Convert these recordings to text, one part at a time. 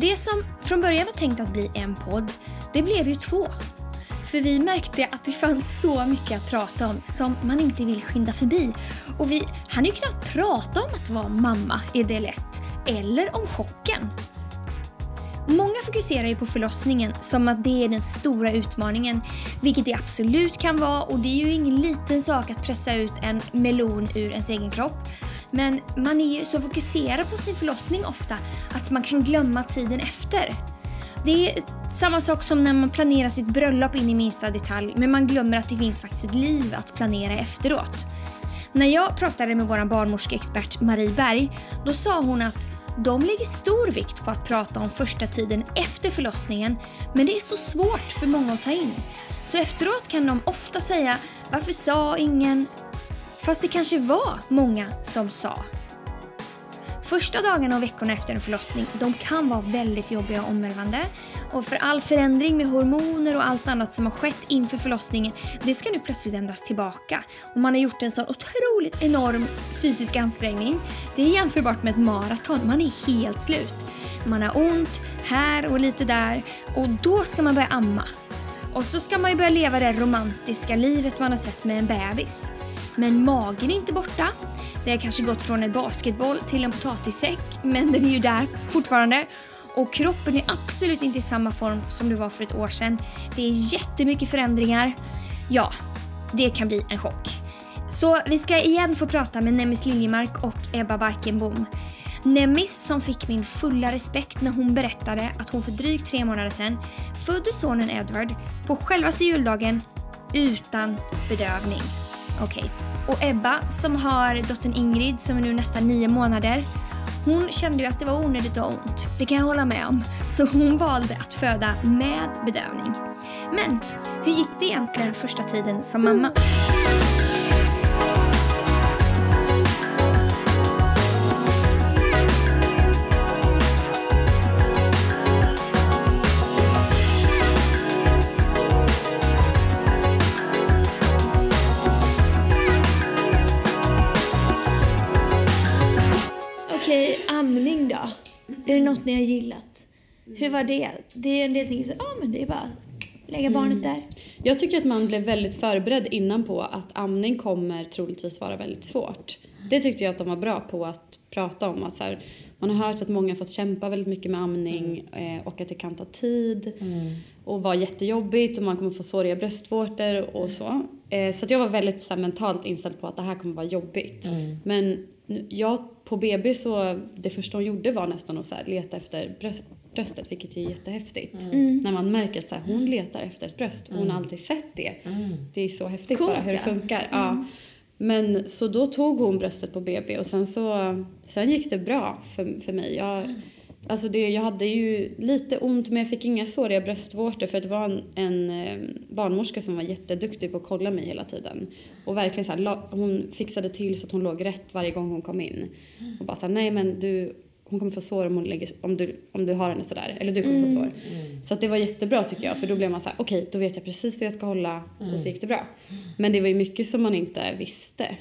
Det som från början var tänkt att bli en podd, det blev ju två. För vi märkte att det fanns så mycket att prata om som man inte vill skynda förbi. Och vi hann ju knappt prata om att vara mamma i del 1, eller om chocken. Många fokuserar ju på förlossningen som att det är den stora utmaningen, vilket det absolut kan vara och det är ju ingen liten sak att pressa ut en melon ur ens egen kropp. Men man är ju så fokuserad på sin förlossning ofta att man kan glömma tiden efter. Det är samma sak som när man planerar sitt bröllop in i minsta detalj men man glömmer att det finns faktiskt ett liv att planera efteråt. När jag pratade med vår barnmorskeexpert Marie Berg då sa hon att de lägger stor vikt på att prata om första tiden efter förlossningen men det är så svårt för många att ta in. Så efteråt kan de ofta säga “Varför sa ingen?” Fast det kanske var många som sa. Första dagarna och veckorna efter en förlossning de kan vara väldigt jobbiga och omvälvande. Och för all förändring med hormoner och allt annat som har skett inför förlossningen det ska nu plötsligt ändras tillbaka. Och man har gjort en sån otroligt enorm fysisk ansträngning. Det är jämförbart med ett maraton, man är helt slut. Man har ont här och lite där och då ska man börja amma. Och så ska man ju börja leva det romantiska livet man har sett med en bebis. Men magen är inte borta. Det har kanske gått från en basketboll till en potatissäck, men den är ju där fortfarande. Och kroppen är absolut inte i samma form som det var för ett år sedan. Det är jättemycket förändringar. Ja, det kan bli en chock. Så vi ska igen få prata med Nemmis Liljemark och Ebba Barkenbom. Nemmis som fick min fulla respekt när hon berättade att hon för drygt tre månader sedan födde sonen Edward på självaste juldagen utan bedövning. Okej. Okay. Och Ebba som har dottern Ingrid som är nu nästan nio månader. Hon kände ju att det var onödigt och ont. Det kan jag hålla med om. Så hon valde att föda med bedövning. Men hur gick det egentligen första tiden som mamma? Något ni har gillat? Hur var det? Det är en del ting som, ja men det är bara lägga barnet där. Jag tycker att man blev väldigt förberedd innan på att amning kommer troligtvis vara väldigt svårt. Det tyckte jag att de var bra på att prata om. Att så här, man har hört att många har fått kämpa väldigt mycket med amning eh, och att det kan ta tid och vara jättejobbigt och man kommer få såriga bröstvårtor och så. Eh, så att jag var väldigt så här, mentalt inställd på att det här kommer vara jobbigt. Men nu- jag på BB så det första hon gjorde var nästan att så här, leta efter bröst, bröstet vilket är jättehäftigt. När man märker att så här, hon letar efter ett bröst och hon har aldrig sett det. Det är så häftigt Coolt, bara hur det funkar. Ja. Men så då tog hon bröstet på BB och sen så sen gick det bra för, för mig. Jag, alltså det, jag hade ju lite ont men jag fick inga såriga bröstvårtor för det var en, en eh, barnmorska som var jätteduktig på att kolla mig hela tiden. Och verkligen så här, hon fixade till så att hon låg rätt varje gång hon kom in. Och bara så här, nej men du, hon kommer få sår om, hon lägger, om, du, om du har henne sådär. Eller du kommer få sår. Så att det var jättebra tycker jag. För då blev man så här, okej då vet jag precis hur jag ska hålla. Och så gick det bra. Men det var ju mycket som man inte visste.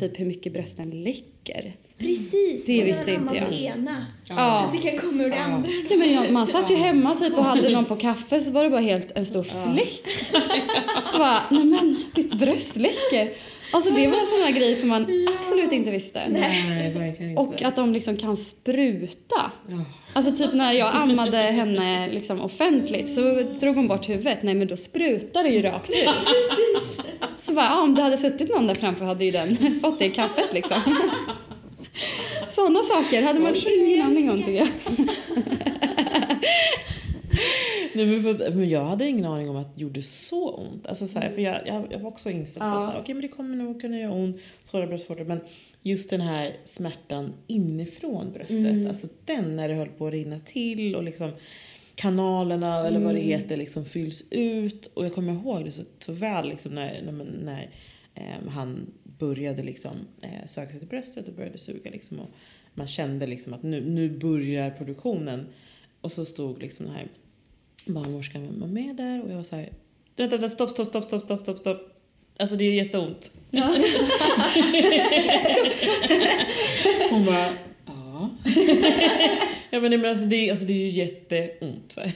Typ hur mycket brösten läcker. Precis, Det och visste inte jag. ena. Ja. Att det kan komma ur det andra. Ja, men jag, man satt ju hemma typ och hade någon på kaffe så var det bara helt en stor fläck. Så bara, nej men mitt bröst läcker. Alltså det var en sån här grej som man absolut inte visste. Nej, verkligen inte. Och att de liksom kan spruta. Alltså typ när jag ammade henne liksom offentligt så drog hon bort huvudet. Nej men då sprutar det ju rakt ut. Precis. Så bara, ja, om det hade suttit någon där framför hade ju den fått det i kaffet liksom. Sådana saker hade man ingen aning om tycker jag. Nej, men, för, men jag hade ingen aning om att det gjorde så ont. Alltså, så här, för jag, jag, jag var också inställd på att här, okej, men det kommer nog kunna göra ont, svåra bröstvårtor. Men just den här smärtan inifrån bröstet, alltså den när det höll på att rinna till och liksom kanalerna eller vad det heter liksom fylls ut. Och jag kommer ihåg det så, så väl liksom när, när, när eh, han började liksom eh, söka sig till bröstet och började suga liksom. Och man kände liksom att nu, nu börjar produktionen. Och så stod liksom den här barnmorskan var med där och jag var så här, vänta, vänta, stopp, stopp, stopp, stopp, stopp, stopp, stopp. Alltså det är jätteont. Hon bara, ja. Ja, men, men alltså, det, alltså, det är ju jätteont. Så här.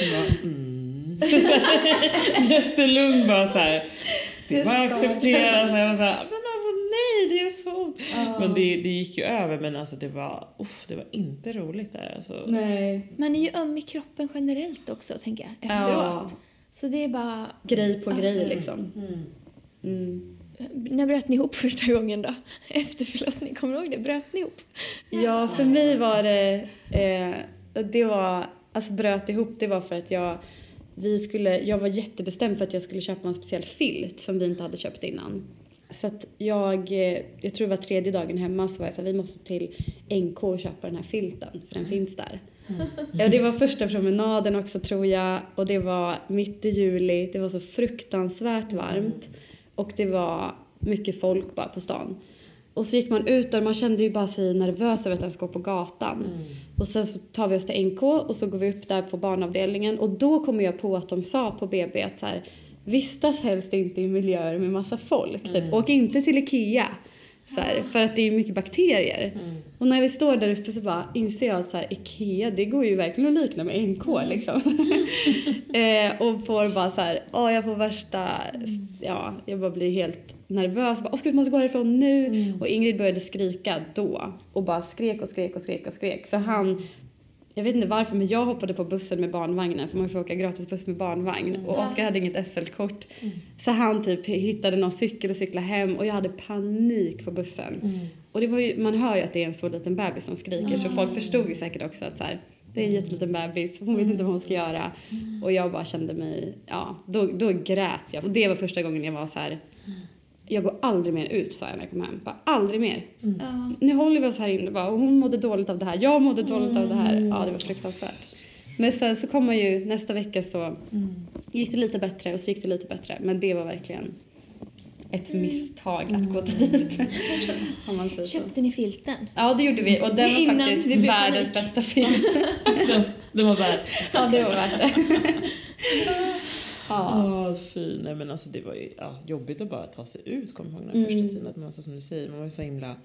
Jag bara, mm. Jättelugn bara så här. Det är bara att acceptera. Så här, jag var så här, men alltså nej, det är så ont. Men det, det gick ju över men alltså det var, uff, det var inte roligt där. Alltså. Nej. Man är ju öm i kroppen generellt också, tänker jag, efteråt. Ja. Så det är bara... Grej på grej liksom. Mm. Mm. När bröt ni ihop första gången då? Efter förlossningen, kommer du ihåg det? Bröt ni ihop? Ja, för mig var det... Eh, det var... Alltså bröt ihop, det var för att jag... Vi skulle, jag var jättebestämd för att jag skulle köpa en speciell filt som vi inte hade köpt innan. Så att jag, eh, jag tror det var tredje dagen hemma så var jag så här, vi måste till NK och köpa den här filten för den finns där. Ja, det var första promenaden också tror jag och det var mitt i juli, det var så fruktansvärt varmt och det var mycket folk bara på stan. Och så gick man ut och man kände ju bara sig nervös över att ens gå på gatan. Och sen så tar vi oss till NK och så går vi upp där på barnavdelningen och då kommer jag på att de sa på BB att så här, vistas helst inte i miljöer med massa folk. Typ. Åk inte till IKEA. Så här, för att det är mycket bakterier. Och när vi står där uppe så bara inser jag att så här, IKEA det går ju verkligen att likna med NK liksom. eh, och får bara så här, åh jag får värsta, ja jag bara blir helt nervös. Bara, åh ska vi måste gå härifrån nu? Och Ingrid började skrika då. Och bara skrek och skrek och skrek och skrek. Så han jag vet inte varför men jag hoppade på bussen med barnvagnen för man får åka gratisbuss med barnvagn och Oskar hade inget SL-kort. Så han typ hittade någon cykel och cyklade hem och jag hade panik på bussen. Och det var ju, man hör ju att det är en så liten bebis som skriker så folk förstod ju säkert också att så här, det är en jätteliten bebis, hon vet inte vad hon ska göra. Och jag bara kände mig, ja, då, då grät jag. Och det var första gången jag var så här. Jag går aldrig mer ut sa jag när jag kom hem. Bara, aldrig mer. Ja. Nu håller vi oss här inne bara, och hon mådde dåligt av det här, jag mådde dåligt av det här. Ja, det var fruktansvärt. Men sen så kom man ju nästa vecka så gick det lite bättre och så gick det lite bättre. Men det var verkligen ett misstag att gå dit. Om man säger så. Köpte ni filten? Ja, det gjorde vi och den var Innan faktiskt världens panik. bästa film. Det var värt. ja, det var värt det. ja. Ja, fy. Nej men alltså det var ju ja, jobbigt att bara ta sig ut, kommer jag ihåg den här första tiden. Att man, som du säger, man var ju så himla...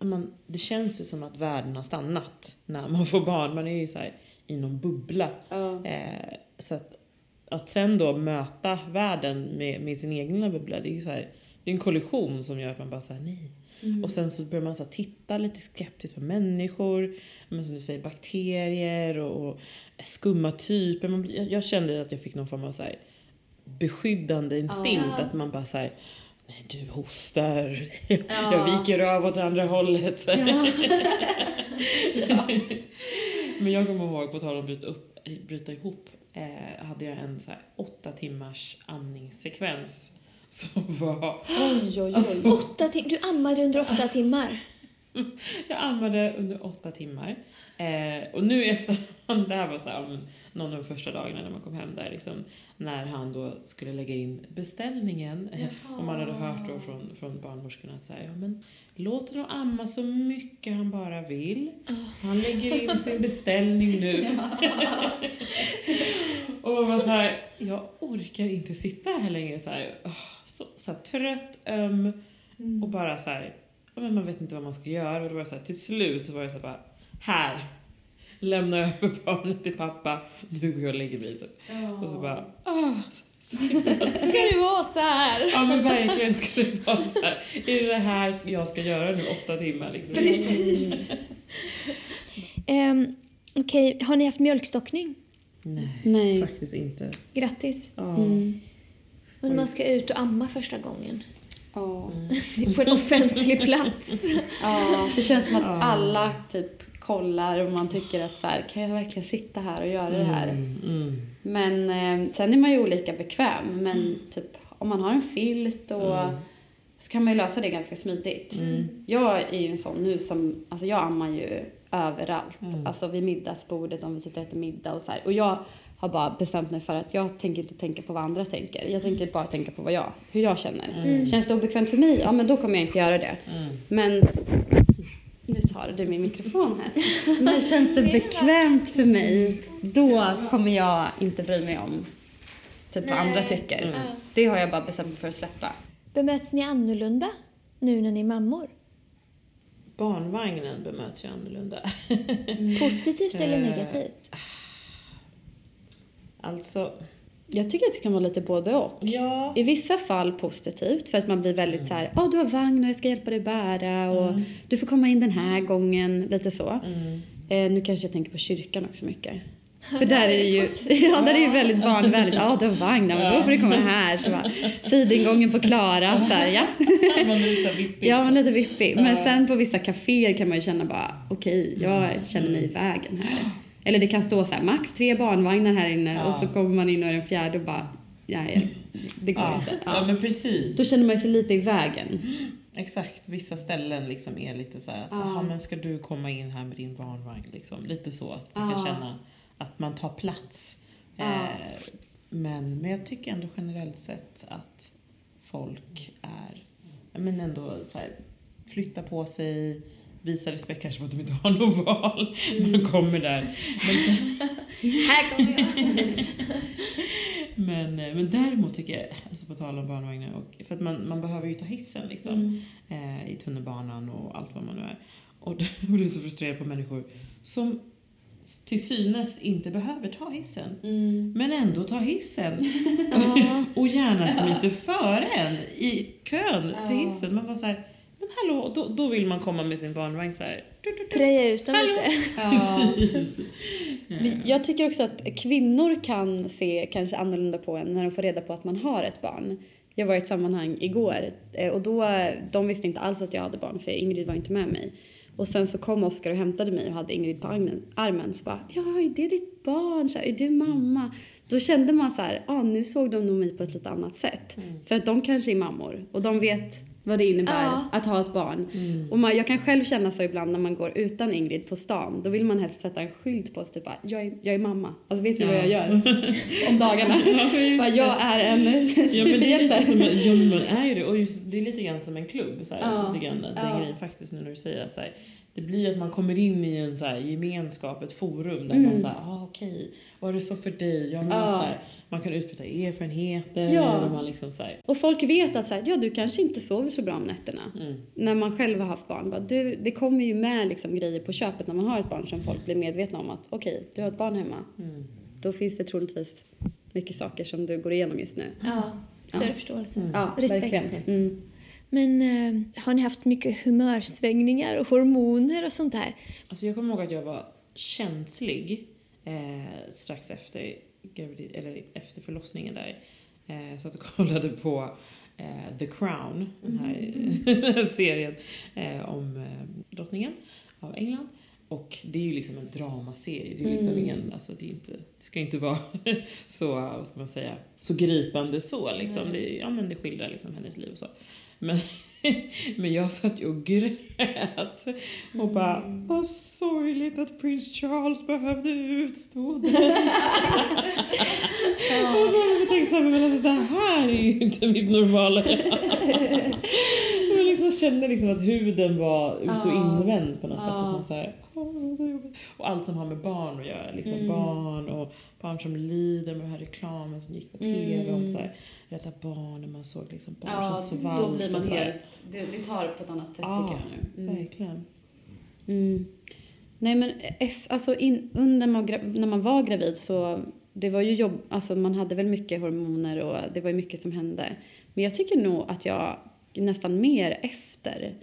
Man, det känns ju som att världen har stannat när man får barn. Man är ju så här i någon bubbla. Ja. Eh, så att, att sen då möta världen med, med sin egen bubbla, det är ju så här, det är en kollision som gör att man bara säger nej. Och sen så börjar man så titta lite skeptiskt på människor, men som du säger bakterier och, och skumma typer. Man, jag, jag kände att jag fick någon form av så här, beskyddande instinkt, Ja. att man bara så här, nej du hostar, jag viker av åt andra hållet. Här. Men jag kommer ihåg, på tal om att bryta, upp, bryta ihop, eh, hade jag en så här åtta timmars amningssekvens som var... Oj, oj, oj. Alltså, Åtta tim- du ammade under åtta timmar? jag ammade under åtta timmar. Eh, och nu i efterhand, det här var så här, någon av de första dagarna när man kom hem där, liksom, när han då skulle lägga in beställningen. Eh, och man hade hört då från, från barnmorskorna att säga, ja men låt honom amma så mycket han bara vill. Han lägger in sin beställning nu. och man var så här, jag orkar inte sitta här längre så här, så, så här trött, öm och bara så här, men man vet inte vad man ska göra. Och då var så här, till slut så var det så här bara, här, lämna över barnet till pappa, nu går jag och lägger mig. Typ. Och så bara, ah, så, så, Ska du vara så här? ja men verkligen ska det vara så här. Är det det här jag ska göra nu åtta timmar liksom? Precis. Ehm, Okej, har ni haft mjölkstockning? Nej, Nej. faktiskt inte. Grattis. Ja. Mm. Man ska ut och amma första gången. Ja. På en offentlig plats. Ja, det känns som att Ja. alla typ kollar och man tycker att så här, kan jag verkligen sitta här och göra det här? Mm, mm. Men eh, sen är man ju olika bekväm. Men typ om man har en filt och Mm. så kan man ju lösa det ganska smidigt. Mm. Jag är ju en sån nu som, alltså jag ammar ju överallt. Mm. Alltså vid middagsbordet om vi sitter och äter middag och så här. Och jag har bara bestämt mig för att jag tänker inte tänka på vad andra tänker. Jag tänker bara tänka på vad jag, hur jag känner. Mm. Känns det obekvämt för mig, ja men då kommer jag inte göra det. Mm. Men nu tar du min mikrofon här. Men känns det bekvämt för mig, då kommer jag inte bry mig om typ vad andra tycker. Mm. Det har jag bara bestämt mig för att släppa. Bemöts ni annorlunda nu när ni är mammor? barnvagnen bemöts ju annorlunda. Positivt eller Eh, negativt? Alltså, Jag tycker att det kan vara lite både och. ja. I vissa fall positivt för att man blir väldigt så här, ja du har vagn och jag ska hjälpa dig bära och Mm. du får komma in den här gången, lite så. Mm. Eh, nu kanske jag tänker på kyrkan också mycket. För där är det ju, ja där är ju väldigt barnvänligt. Ja du har vagn, men då får du komma här. Så bara, sidingången på Klara, så här, ja. Man är lite vippig. Ja, men lite vippig. Men sen på vissa kaféer kan man ju känna bara, okej, jag känner mig i vägen här. Eller det kan stå så här, max tre barnvagnar här inne Ja. och så kommer man in och är den fjärde och bara, ja, ja, det går ja. inte. Ja. Ja. men precis. Då känner man sig lite i vägen. Exakt, vissa ställen liksom är lite så här att, Ja. men ska du komma in här med din barnvagn? Liksom. Lite så, att man kan känna att man tar plats. Eh, men, men jag tycker ändå generellt sett att folk är, men ändå så här, flyttar på sig, visar respekt kanske för att de inte har något val. Man kommer där. Här kommer jag. men, eh, men däremot tycker jag, alltså på tal om barnvagnar, och, för att man, man behöver ju ta hissen liksom. eh, i tunnelbanan och allt vad man nu är. Och då blir så frustrerad på människor som till synes inte behöver ta hissen. Men ändå tar hissen. Och gärna smiter före en i kön till hissen. Man bara så här, men hallå, då, då vill man komma med sin barnvagn så här. Du, du, du. Preja ut dem Hallå. lite. Ja. Jag tycker också att kvinnor kan se kanske annorlunda på en när de får reda på att man har ett barn. Jag var i ett sammanhang igår eh, och då, de visste inte alls att jag hade barn för Ingrid var inte med mig. Och sen så kom Oskar och hämtade mig och hade Ingrid på armen. så bara, ja är det ditt barn? Så här, är du mamma? Då kände man så här, ah, nu såg de nog mig på ett lite annat sätt. För att de kanske är mammor och de vet vad det innebär Ja. att ha ett barn. Och man, jag kan själv känna så ibland när man går utan Ingrid på stan. Då vill man helst sätta en skylt på sig, typ bara, jag är, jag är mamma. Alltså vet ni vad jag gör om dagarna? bara, jag är en Ja superhjälte. lite som, ja, men man är ju det. Och just, det är lite grann som en klubb. Så här, Ja. lite grann, den Ja. grejen faktiskt nu när du säger att så här, det blir att man kommer in i en så här, gemenskap, ett forum där Mm. man säger ah, okej, var det så för dig? Ja, men Ja. Så här, man kan utbyta erfarenheter. Ja. Och man liksom så här, Och folk vet att så här, ja, du kanske inte sover så bra om nätterna. mm. När man själv har haft barn. Bara, du, det kommer ju med liksom grejer på köpet när man har ett barn som folk blir medvetna om att okej, du har ett barn hemma. Mm. Då finns det troligtvis mycket saker som du går igenom just nu. Ja, större Ja. förståelse. Ja, Respekt. Mm. Men eh, har ni haft mycket humörsvängningar och hormoner och sånt där? Alltså jag kommer ihåg att jag var känslig eh, strax efter, gravid, eller efter förlossningen där. Eh, så att jag kollade på eh, The Crown, den här serien eh, om eh, drottningen av England. Och det är ju liksom en dramaserie. Det, är liksom Mm. ingen, alltså det, är inte, det ska inte vara så, vad ska man säga, så gripande så. Liksom. Det, ja, men det skildrar liksom hennes liv och så. Men, men jag satt ju och grät och bara, vad sorgligt att prins Charles behövde utstå det. och så tänkte jag, men alltså, det här är ju inte mitt normala jag. Jag liksom kände liksom att huden var ut och invänd på något sätt. Att man så här, och allt som har med barn att göra. Liksom Mm. Barn och barn som lider med den här reklamen som gick på TV om Mm. så här, rädda barn och man såg liksom barn Ja, som då svalt. blir man här. helt... Det, det tar på ett annat sätt Ja, tycker jag nu. Mm. Verkligen. Mm. Nej men F, alltså in, under man, när man var gravid så det var ju jobb, alltså man hade väl mycket hormoner och det var ju mycket som hände. Men jag tycker nog att jag nästan mer efter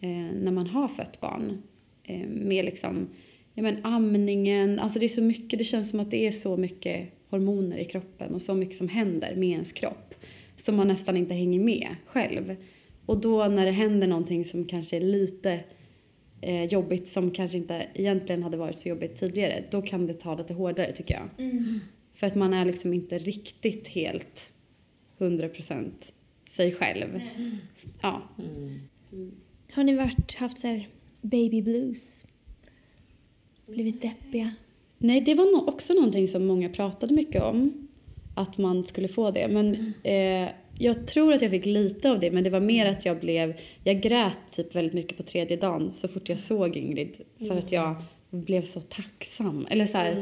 eh, när man har fött barn eh, med liksom ja men amningen, alltså det är så mycket, det känns som att det är så mycket hormoner i kroppen och så mycket som händer med ens kropp som man nästan inte hänger med själv. Och då när det händer någonting som kanske är lite eh, jobbigt som kanske inte egentligen hade varit så jobbigt tidigare, då kan det ta lite hårdare tycker jag. För att man är liksom inte riktigt helt 100% sig själv. Ja. Mm. Har ni varit, haft så här baby blues? Blivit deppiga? Nej, det var också någonting som många pratade mycket om. Att man skulle få det. Men eh, jag tror att jag fick lite av det. Men det var mer att jag blev... Jag grät typ väldigt mycket på tredje dagen så fort jag såg Ingrid. För att jag blev så tacksam. Eller så här,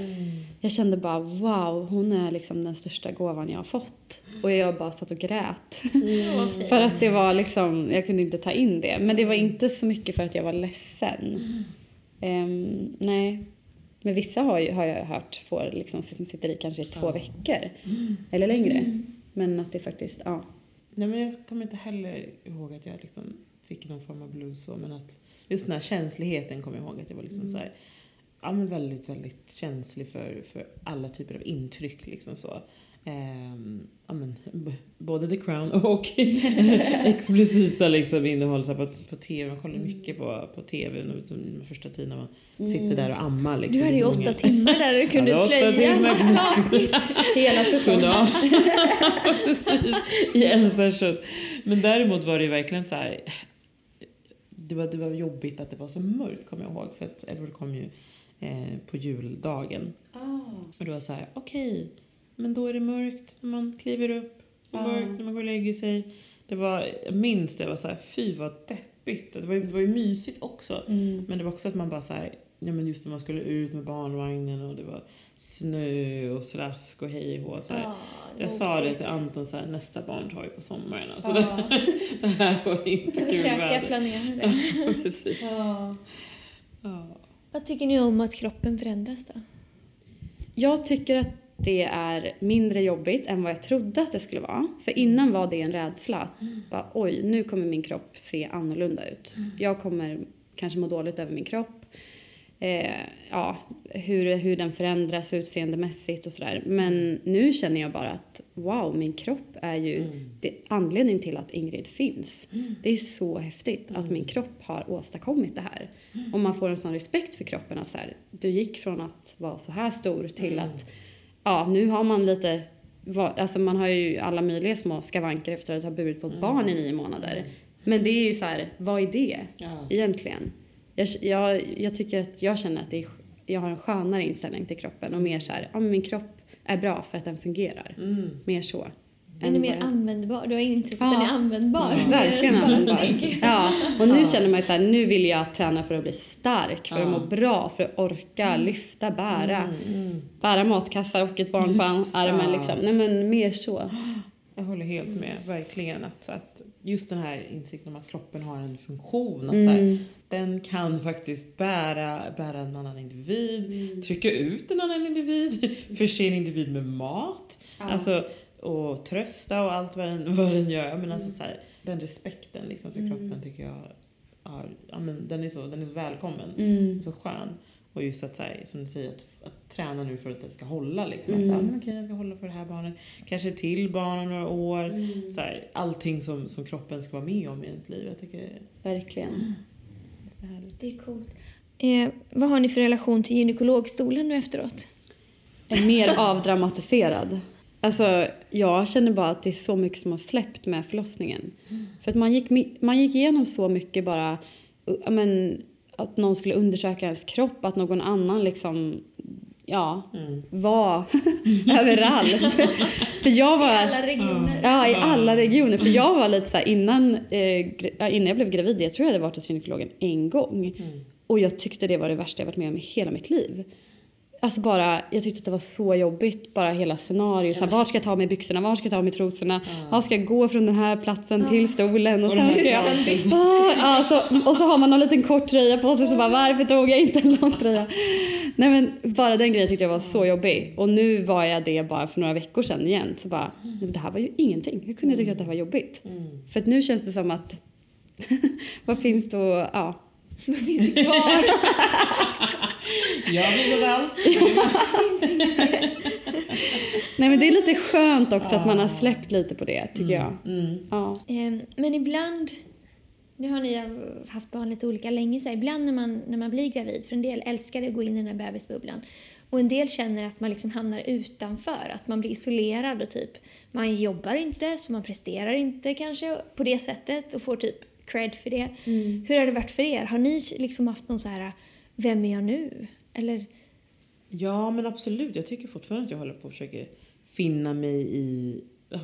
Jag kände bara wow, hon är liksom den största gåvan jag har fått. Och jag bara satt och grät. Fint. För att det var liksom, jag kunde inte ta in det. Men det var inte så mycket för att jag var ledsen. Ehm, nej. Men vissa har, ju, har jag hört får liksom, som sitter i kanske i två Ja. veckor. Eller längre. Men att det faktiskt, ja. Nej, men jag kommer inte heller ihåg att jag liksom fick någon form av blues så, men att just den här känsligheten kommer jag ihåg att jag var liksom så här, ja, men väldigt, väldigt känslig för, för alla typer av intryck liksom så. Ehm, ja, men, både The Crown och explicita liksom innehåll så på, på TV. Man kollar mycket på, på TV nu, som de första tiden när man sitter där och ammar. Liksom, Du hade ju så åtta många- timmar där du kunde Ja, plöja timmar. massa avsnitt. Hela. Precis, i en session. Men däremot var det ju verkligen så här. Det var, det var jobbigt att det var så mörkt kommer jag ihåg för att Edward kom ju eh, på juldagen. Och det var så här, okej, men då är det mörkt när man kliver upp och Ja. mörkt när man går och lägger sig. Det var, jag minns det var så här, fy vad deppigt. Det var, det var ju mysigt också. Mm. Men det var också att man bara så här, ja men just när man skulle ut med barnvagnen och det var snö och slask och hej och så här. Ja, Jag sa det till Anton så här, nästa barn tar vi på sommaren. Alltså Ja. det, det här var inte kul Försöka väder. planera det. Precis. Ja. Ja. Vad tycker ni om att kroppen förändras då? Jag tycker att det är mindre jobbigt än vad jag trodde att det skulle vara. För innan var det en rädsla. Bara, Oj, nu kommer min kropp se annorlunda ut. Jag kommer kanske må dåligt över min kropp. Eh, ja, hur, hur den förändras utseendemässigt och sådär. Men nu känner jag bara att wow, min kropp är ju Mm. det, anledningen till att Ingrid finns. Det är så häftigt att min kropp har åstadkommit det här. Och man får en sån respekt för kroppen att så här, du gick från att vara så här stor till att ja, nu har man lite Alltså man har ju alla möjliga små skavanker efter att ha burit på ett barn i nio månader. Men det är ju så här, vad är det Ja. egentligen? Jag, jag, jag tycker att jag känner att det är, jag har en skönare inställning till kroppen och mer så här, ja min kropp är bra för att den fungerar. Mm. Mer så. Är du vad mer jag- användbar? Du har insett att Ja. den är användbar. Ja. Verkligen användbar. Ja, och nu känner man ju så här, nu vill jag träna för att bli stark, för att Ja. må bra, för att orka lyfta, bära. Mm, mm. Bära matkassar och ett barn på armen Ja. liksom. Nej men mer så. Jag håller helt med, verkligen. Att, att just den här insikten om att kroppen har en funktion. Att så Mm. här, den kan faktiskt bära, bära en annan individ, Mm. trycka ut en annan individ, förse en individ med mat. Alltså, och trösta och allt vad den, vad den gör. Men alltså, så här, den respekten liksom, för Mm. kroppen tycker jag har, ja, men den, är så, den är så välkommen. Mm. Så skön. Och just att, så här, som du säger, att, att träna nu för att det ska hålla. Liksom. Att, Mm. så här, men okej, jag ska hålla för det här barnet. Kanske till barn om några år. Mm. Så här, allting som, som kroppen ska vara med om i ens liv. Jag tycker det Verkligen. är härligt. Det är coolt. Eh, vad har ni för relation till gynekologstolen nu efteråt? Är mer avdramatiserad. Alltså, jag känner bara att det är så mycket som har släppt med förlossningen. För att man gick, man gick igenom så mycket bara, men, att någon skulle undersöka ens kropp, att någon annan liksom, ja, Mm. var överallt. För jag var... Alla regioner. Ja, i alla regioner. För jag var lite så här innan, eh, innan jag blev gravid, jag tror jag hade varit hos gynekologen en gång. Mm. Och jag tyckte det var det värsta jag varit med om i hela mitt liv. Alltså bara, jag tyckte att det var så jobbigt, bara hela scenariot. Så här, var ska jag ta mig byxorna, var ska jag ta mig trosorna? Var ska jag gå från den här platsen till stolen? Och, Och sen ska jag... transen. Ah, ja, så, och så har man någon liten kort tröja på sig så bara varför tog jag inte en lång tröja? Nej men bara den grejen tyckte jag var så jobbig. Och nu var jag det bara för några veckor sedan igen. Så bara, det här var ju ingenting. Hur kunde jag tycka att det här var jobbigt? Mm. För att nu känns det som att, vad finns att, ja. Vad finns det kvar? Jag har blivit allt. Nej men det är lite skönt också att man har släppt lite på det tycker jag. Mm. Ja. Eh, men ibland, nu har ni haft barn lite olika länge, så här, ibland när man, när man blir gravid, för en del älskar att gå in i den här bebisbubblan och en del känner att man liksom hamnar utanför, att man blir isolerad och typ man jobbar inte så man presterar inte kanske på det sättet och får typ cred för det. Hur har det varit för er? Har ni liksom haft någon så här, vem är jag nu? Eller Ja, men absolut. Jag tycker fortfarande att jag håller på att försöka finna mig i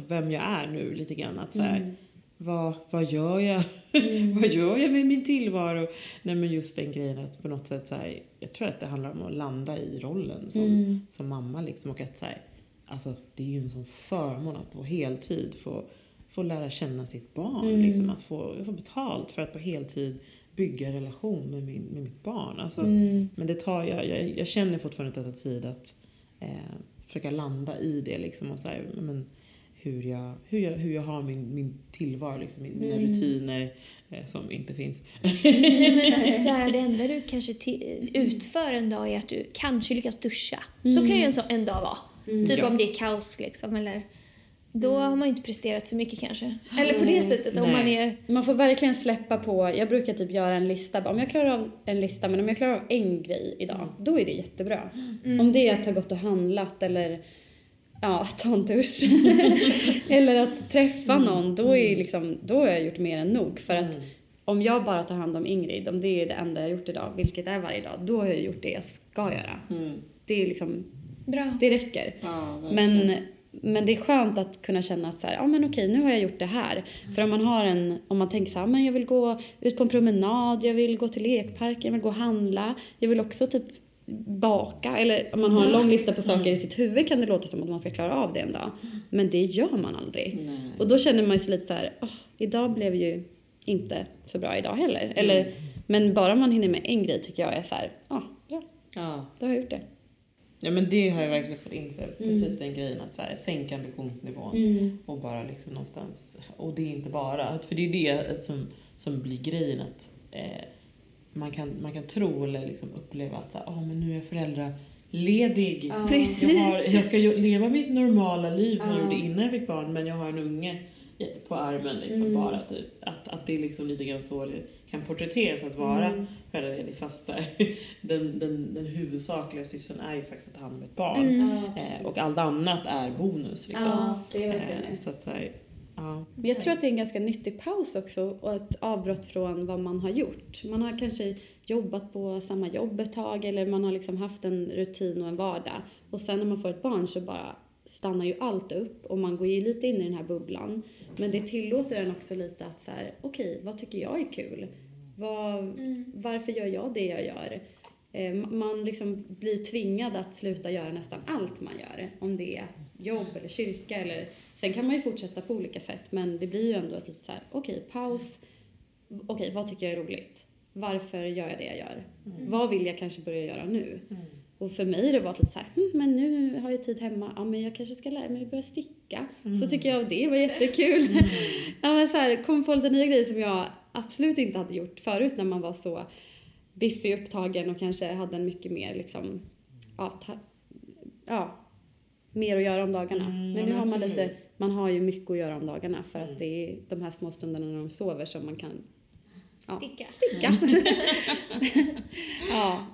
vem jag är nu lite grann. Att så här, vad, vad gör jag? vad gör jag med min tillvaro? Nej men just den grejen att på något sätt så här, jag tror att det handlar om att landa i rollen som, som mamma liksom och att så här, alltså det är ju en sån förmån att på heltid få, få lära känna sitt barn, liksom att få, få betalt för att på heltid bygga en relation med, min, med mitt barn. Alltså, Men det tar, jag, jag, jag känner fortfarande att det tar tid att eh, försöka landa i det liksom och så här, men, hur jag, hur jag, hur jag har min, min tillvaro, liksom, min- mina rutiner eh, som inte finns. Nej, men alltså, så här, det enda du kanske utför en dag är att du kanske lyckas duscha. Så kan ju en, så, en dag vara. Typ Ja. om det är kaos liksom. Eller, då har man inte presterat så mycket kanske. Eller på det sättet om man är... Man får verkligen släppa på, jag brukar typ göra en lista, om jag klarar av en lista men om jag klarar av en grej idag, då är det jättebra. Om det är att ha gått och handlat eller ja, ta en dusch. eller att träffa någon, då, är liksom, då har jag gjort mer än nog. För att om jag bara tar hand om Ingrid, om det är det enda jag har gjort idag, vilket är varje dag, då har jag gjort det jag ska göra. Det är liksom, Bra. det räcker. Ja. Men, men det är skönt att kunna känna att så här, ja men okej, nu har jag gjort det här. För om man har en, om man tänker så här, men jag vill gå ut på en promenad, jag vill gå till lekparken, jag vill gå och handla, jag vill också typ baka eller om man har en lång lista på saker i sitt huvud kan det låta som att man ska klara av det en dag. Men det gör man aldrig. Nej. Och då känner man sig lite så här, "Åh, idag blev ju inte så bra idag heller. Eller, men bara man hinner med en grej tycker jag är så här, ja, bra, Ja. då har jag gjort det. Ja men det har jag verkligen fått inse, precis den grejen att så här, sänka ambitionsnivån och bara liksom någonstans, och det är inte bara, för det är det som, som blir grejen att eh, man, kan, man kan tro eller liksom uppleva att så här, "Ah, men nu är jag föräldraledig. Precis. Jag, har, jag ska leva mitt normala liv som jag Ja. gjorde innan jag fick barn men jag har en unge på armen liksom bara typ. Att, att det är liksom lite grann så kan porträtteras att vara föräldraledig fast den, den, den huvudsakliga sysseln är ju faktiskt att ta hand om ett barn. Eh, och allt annat är bonus liksom. Ja, det är verkligen Eh, så att så här, ja. Jag tror att det är en ganska nyttig paus också och ett avbrott från vad man har gjort. Man har kanske jobbat på samma jobb ett tag eller man har liksom haft en rutin och en vardag. Och sen när man får ett barn så bara stannar ju allt upp och man går ju lite in i den här bubblan. Men det tillåter en också lite att så här, okej, vad tycker jag är kul? Vad, Varför gör jag det jag gör? Eh, Man liksom blir tvingad att sluta göra nästan allt man gör. Om det är jobb eller kyrka eller... Sen kan man ju fortsätta på olika sätt men det blir ju ändå ett lite så här, okej, paus. Okej, vad tycker jag är roligt? Varför gör jag det jag gör? Vad vill jag kanske börja göra nu? Och för mig har det varit lite så här, hm, men nu har jag tid hemma, ja men jag kanske ska lära mig att börja sticka. Så tycker jag det var jättekul. ja men så här, kom på lite nya grejer som jag absolut inte hade gjort förut när man var så busy upptagen och kanske hade en mycket mer liksom, ja, ta, ja mer att göra om dagarna. Mm, men nu har man lite, man har ju mycket att göra om dagarna för Mm. att det är de här små stunderna när de sover som man kan ja, Sticka. sticka. Ja.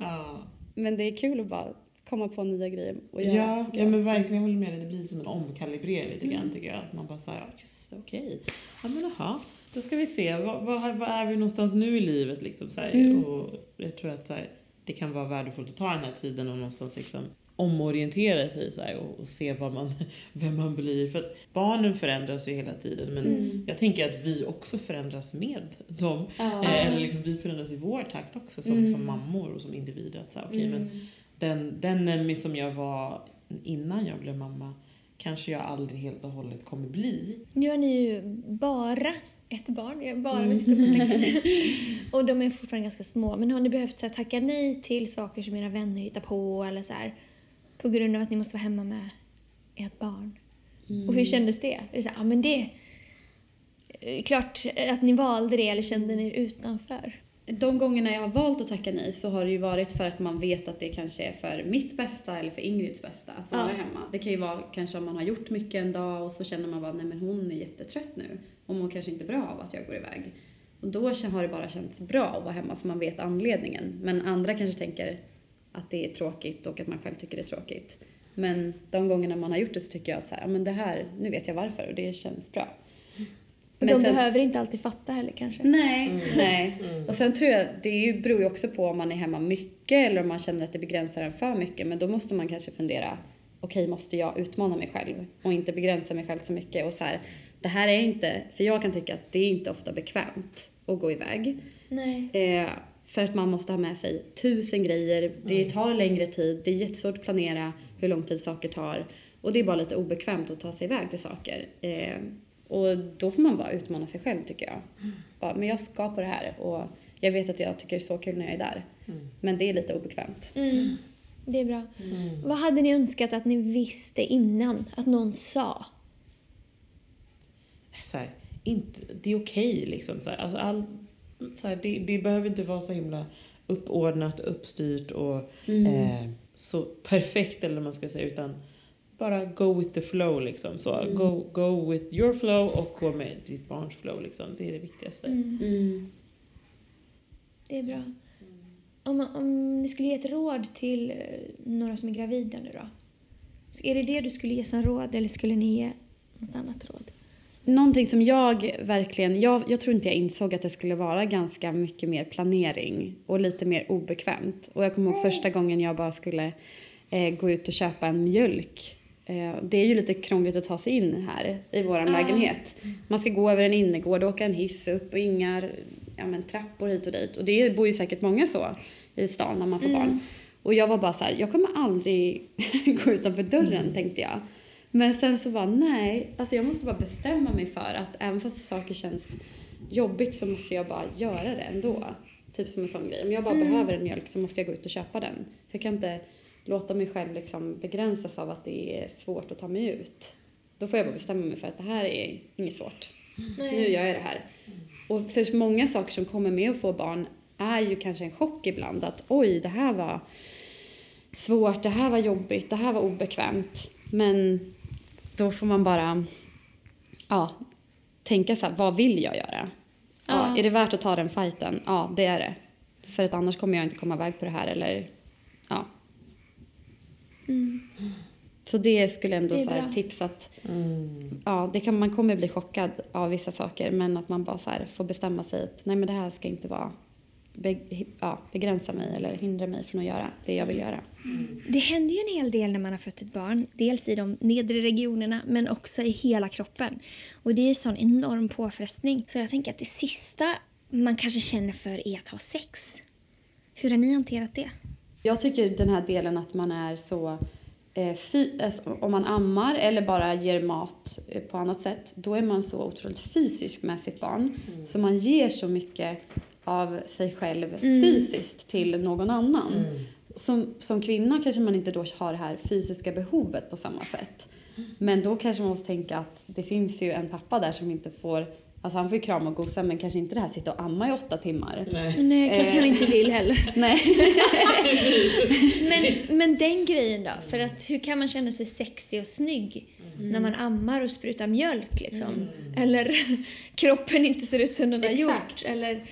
Men det är kul att bara komma på nya grejer och göra. Ja, ja men verkligen jag håller med dig. Det blir som en omkalibrering lite grann tycker jag. Att man bara säger, ja just det, okej. Ja men jaha, då ska vi se. Vad, vad, vad är vi någonstans nu i livet liksom så här. Och jag tror att så här, det kan vara värdefullt att ta den här tiden och någonstans liksom omorientera sig så och, och se vad man, vem man blir. För att barnen förändras ju hela tiden men jag tänker att vi också förändras med dem. Ja. Eh, Eller liksom, vi förändras i vår takt också som, som mammor och som individer. Att, så här, okej, men den, den Emmy som jag var innan jag blev mamma kanske jag aldrig helt och hållet kommer bli. Nu har ni ju bara ett barn, jag bara med citationstecken. Och de är fortfarande ganska små. Men har ni behövt så här, tacka nej till saker som era vänner hittar på eller så här, på grund av att ni måste vara hemma med ert barn? Och hur kändes det? Är det så här, ja men det... eh, Klart att ni valde det eller kände ni er utanför? De gångerna jag har valt att tacka nej så har det ju varit för att man vet att det kanske är för mitt bästa eller för Ingrids bästa att vara Ja. hemma. Det kan ju vara kanske om man har gjort mycket en dag och så känner man bara nej men hon är jättetrött nu och mår kanske inte bra av att jag går iväg. Och då har det bara känts bra att vara hemma för man vet anledningen. Men andra kanske tänker att det är tråkigt och att man själv tycker det är tråkigt. Men de gångerna man har gjort det så tycker jag att så här, ja, men det här, nu vet jag varför och det känns bra. Men de sen- behöver inte alltid fatta heller kanske. Nej, Mm. nej. Och sen tror jag, det beror ju också på om man är hemma mycket eller om man känner att det begränsar en för mycket. Men då måste man kanske fundera, okej måste jag utmana mig själv och inte begränsa mig själv så mycket och så här, det här är inte, för jag kan tycka att det är inte ofta bekvämt att gå iväg. Nej. Eh, för att man måste ha med sig tusen grejer, det tar längre tid, det är jättesvårt att planera hur lång tid saker tar. Och det är bara lite obekvämt att ta sig iväg till saker. Eh, och då får man bara utmana sig själv tycker jag. Bara, men jag ska på det här och jag vet att jag tycker det är så kul när jag är där. Men det är lite obekvämt. Mm. Det är bra. Vad hade ni önskat att ni visste innan? Att någon sa? så här, inte, det är okej liksom. Så här, alltså all, så här, det, det behöver inte vara så himla uppordnat, uppstyrt och eh, så perfekt eller vad man ska säga utan bara go with the flow liksom. Så, go, go with your flow och gå med ditt barns flow liksom. Det är det viktigaste. Mm. Det är bra. Om, om ni skulle ge ett råd till eh, några som är gravida nu då? Så Är det det du skulle ge som råd eller skulle ni ge något annat råd? Någonting som jag verkligen, jag, jag tror inte jag insåg att det skulle vara ganska mycket mer planering och lite mer obekvämt. Och jag kommer ihåg första gången jag bara skulle eh, gå ut och köpa en mjölk. Eh, det är ju lite krångligt att ta sig in här i vår lägenhet. Man ska gå över en innergård, åka en hiss upp och inga ja, men, trappor hit och dit. Och det bor ju säkert många så i stan när man får barn. Och jag var bara så här, jag kommer aldrig gå utanför dörren tänkte jag. Men sen så bara nej, alltså jag måste bara bestämma mig för att även fast saker känns jobbigt så måste jag bara göra det ändå. Typ som en sån grej. Om jag bara behöver en mjölk så måste jag gå ut och köpa den. För jag kan inte låta mig själv liksom begränsas av att det är svårt att ta mig ut. Då får jag bara bestämma mig för att det här är inget svårt. Nu gör jag det här. Och för många saker som kommer med att få barn är ju kanske en chock ibland. Att oj, det här var svårt, det här var jobbigt, det här var obekvämt. Men då får man bara ja, tänka så här, vad vill jag göra? Ja, Ja. Är det värt att ta den fighten? Ja, det är det. För att annars kommer jag inte komma iväg på det här eller ja. Så det skulle ändå Det är så här, tips att Mm. ja, det kan, man kommer bli chockad av vissa saker men att man bara så här får bestämma sig att nej men det här ska inte vara be, ja, begränsa mig eller hindra mig från att göra det jag vill göra. Det händer ju en hel del när man har fött ett barn. Dels i de nedre regionerna men också i hela kroppen. Och det är en sån enorm påfrestning. Så jag tänker att det sista man kanske känner för är att ha sex. Hur har ni hanterat det? Jag tycker den här delen att man är så eh, fy, alltså, om man ammar eller bara ger mat eh, på annat sätt då är man så otroligt fysisk med sitt barn. Så man ger så mycket av sig själv fysiskt till någon annan. Som, som kvinna kanske man inte då har det här fysiska behovet på samma sätt. Men då kanske man måste tänka att det finns ju en pappa där som inte får Alltså han får ju krama och gosa men kanske inte det här sitta och amma i åtta timmar. Nej. Nej, kanske Eh. han inte vill heller. Nej. Men, men den grejen då? För att hur kan man känna sig sexig och snygg när man ammar och sprutar mjölk liksom? Eller kroppen inte ser ut som den har gjort? Eller,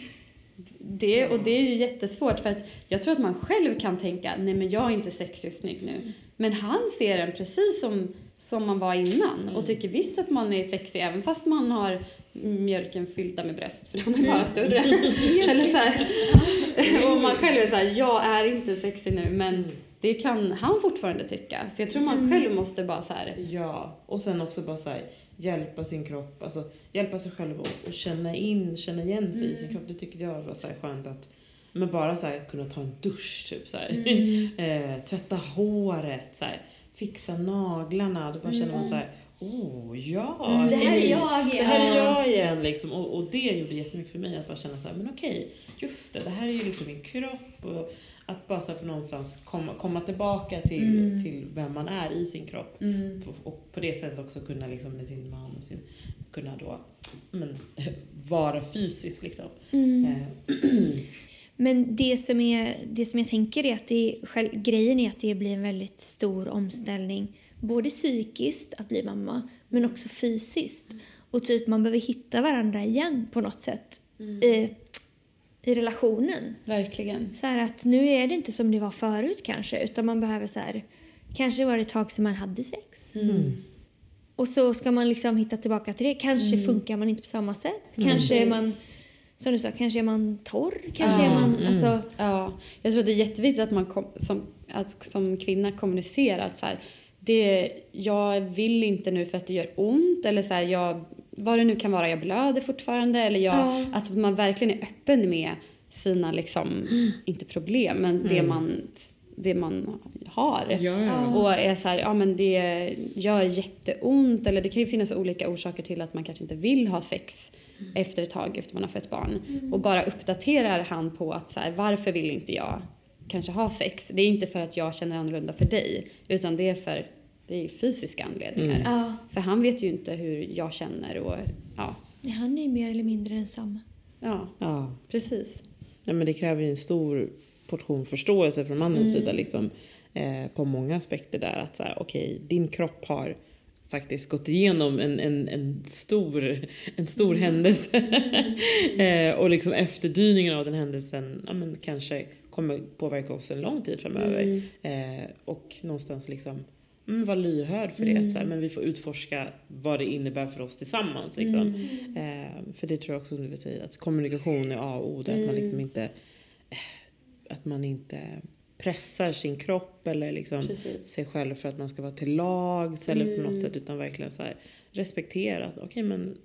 Det, och det är ju jättesvårt för att jag tror att man själv kan tänka nej men jag är inte sexig och snygg nu. Men han ser en precis som, som man var innan och tycker visst att man är sexig även fast man har mjölken fyllda med bröst för de är bara större. Eller så här. och man själv är så här, jag är inte sexig nu men det kan han fortfarande tycka. Så jag tror man själv måste bara så här, Ja, och sen också bara så här, hjälpa sin kropp, alltså hjälpa sig själv och, och känna in, känna igen sig i sin kropp. Det tycker jag var så här skönt att men bara så här, kunna ta en dusch, typ så här. eh, tvätta håret, så här, fixa naglarna. Då bara känner man så här, oh ja, det här är jag det igen. här är jag igen. Liksom. Och, och det gjorde jättemycket för mig att bara känna så här, men okej, just det, det här är ju liksom min kropp. Och att bara så här, för någonstans komma, komma tillbaka till, till vem man är i sin kropp. Och, och på det sättet också kunna liksom med sin man och sin, kunna då men, vara fysisk liksom. Eh, Men det som, är, det som jag tänker är att det, själv, grejen är att det blir en väldigt stor omställning. Både psykiskt, att bli mamma, men också fysiskt. Och typ man behöver hitta varandra igen på något sätt i, i relationen. verkligen. Så här att nu är det inte som det var förut kanske, utan man behöver så här, kanske var det ett tag som man hade sex. Och så ska man liksom hitta tillbaka till det. Kanske funkar man inte på samma sätt. Kanske är man, som du sa, kanske är man torr. Kanske är man, alltså, Ja, jag tror att det är jätteviktigt att man kom, som, att, som kvinna kommunicerar så här, det, jag vill inte nu för att det gör ont eller så här, jag vad det nu kan vara, jag blöder fortfarande eller jag, Ja. att man verkligen är öppen med sina liksom, inte problem, men det, man, det man har. Ja. Och är så här, ja men det gör jätteont eller det kan ju finnas olika orsaker till att man kanske inte vill ha sex efter ett tag efter man har fött barn. Och bara uppdaterar han på att så här, varför vill inte jag kanske ha sex? Det är inte för att jag känner annorlunda för dig utan det är för det är fysiska anledningar. Ja. För han vet ju inte hur jag känner och ja, Han är ju mer eller mindre densamma. ja ja. precis. Nej, men det kräver ju en stor portion förståelse från mannens sida liksom, eh, på många aspekter där. Att så här, okej, din kropp har faktiskt gått igenom en, en, en stor, en stor händelse. eh, och liksom efterdyningen av den händelsen ja, men kanske kommer påverka oss en lång tid framöver. Eh, och någonstans liksom mm, vara lyhörd för det. Att, så här, men vi får utforska vad det innebär för oss tillsammans. Liksom. Eh, för det tror jag också du vill säga, att kommunikation är A och O. Att man liksom inte att man inte pressar sin kropp eller liksom Precis. sig själv för att man ska vara till lags eller på något sätt utan verkligen så här respektera att okej men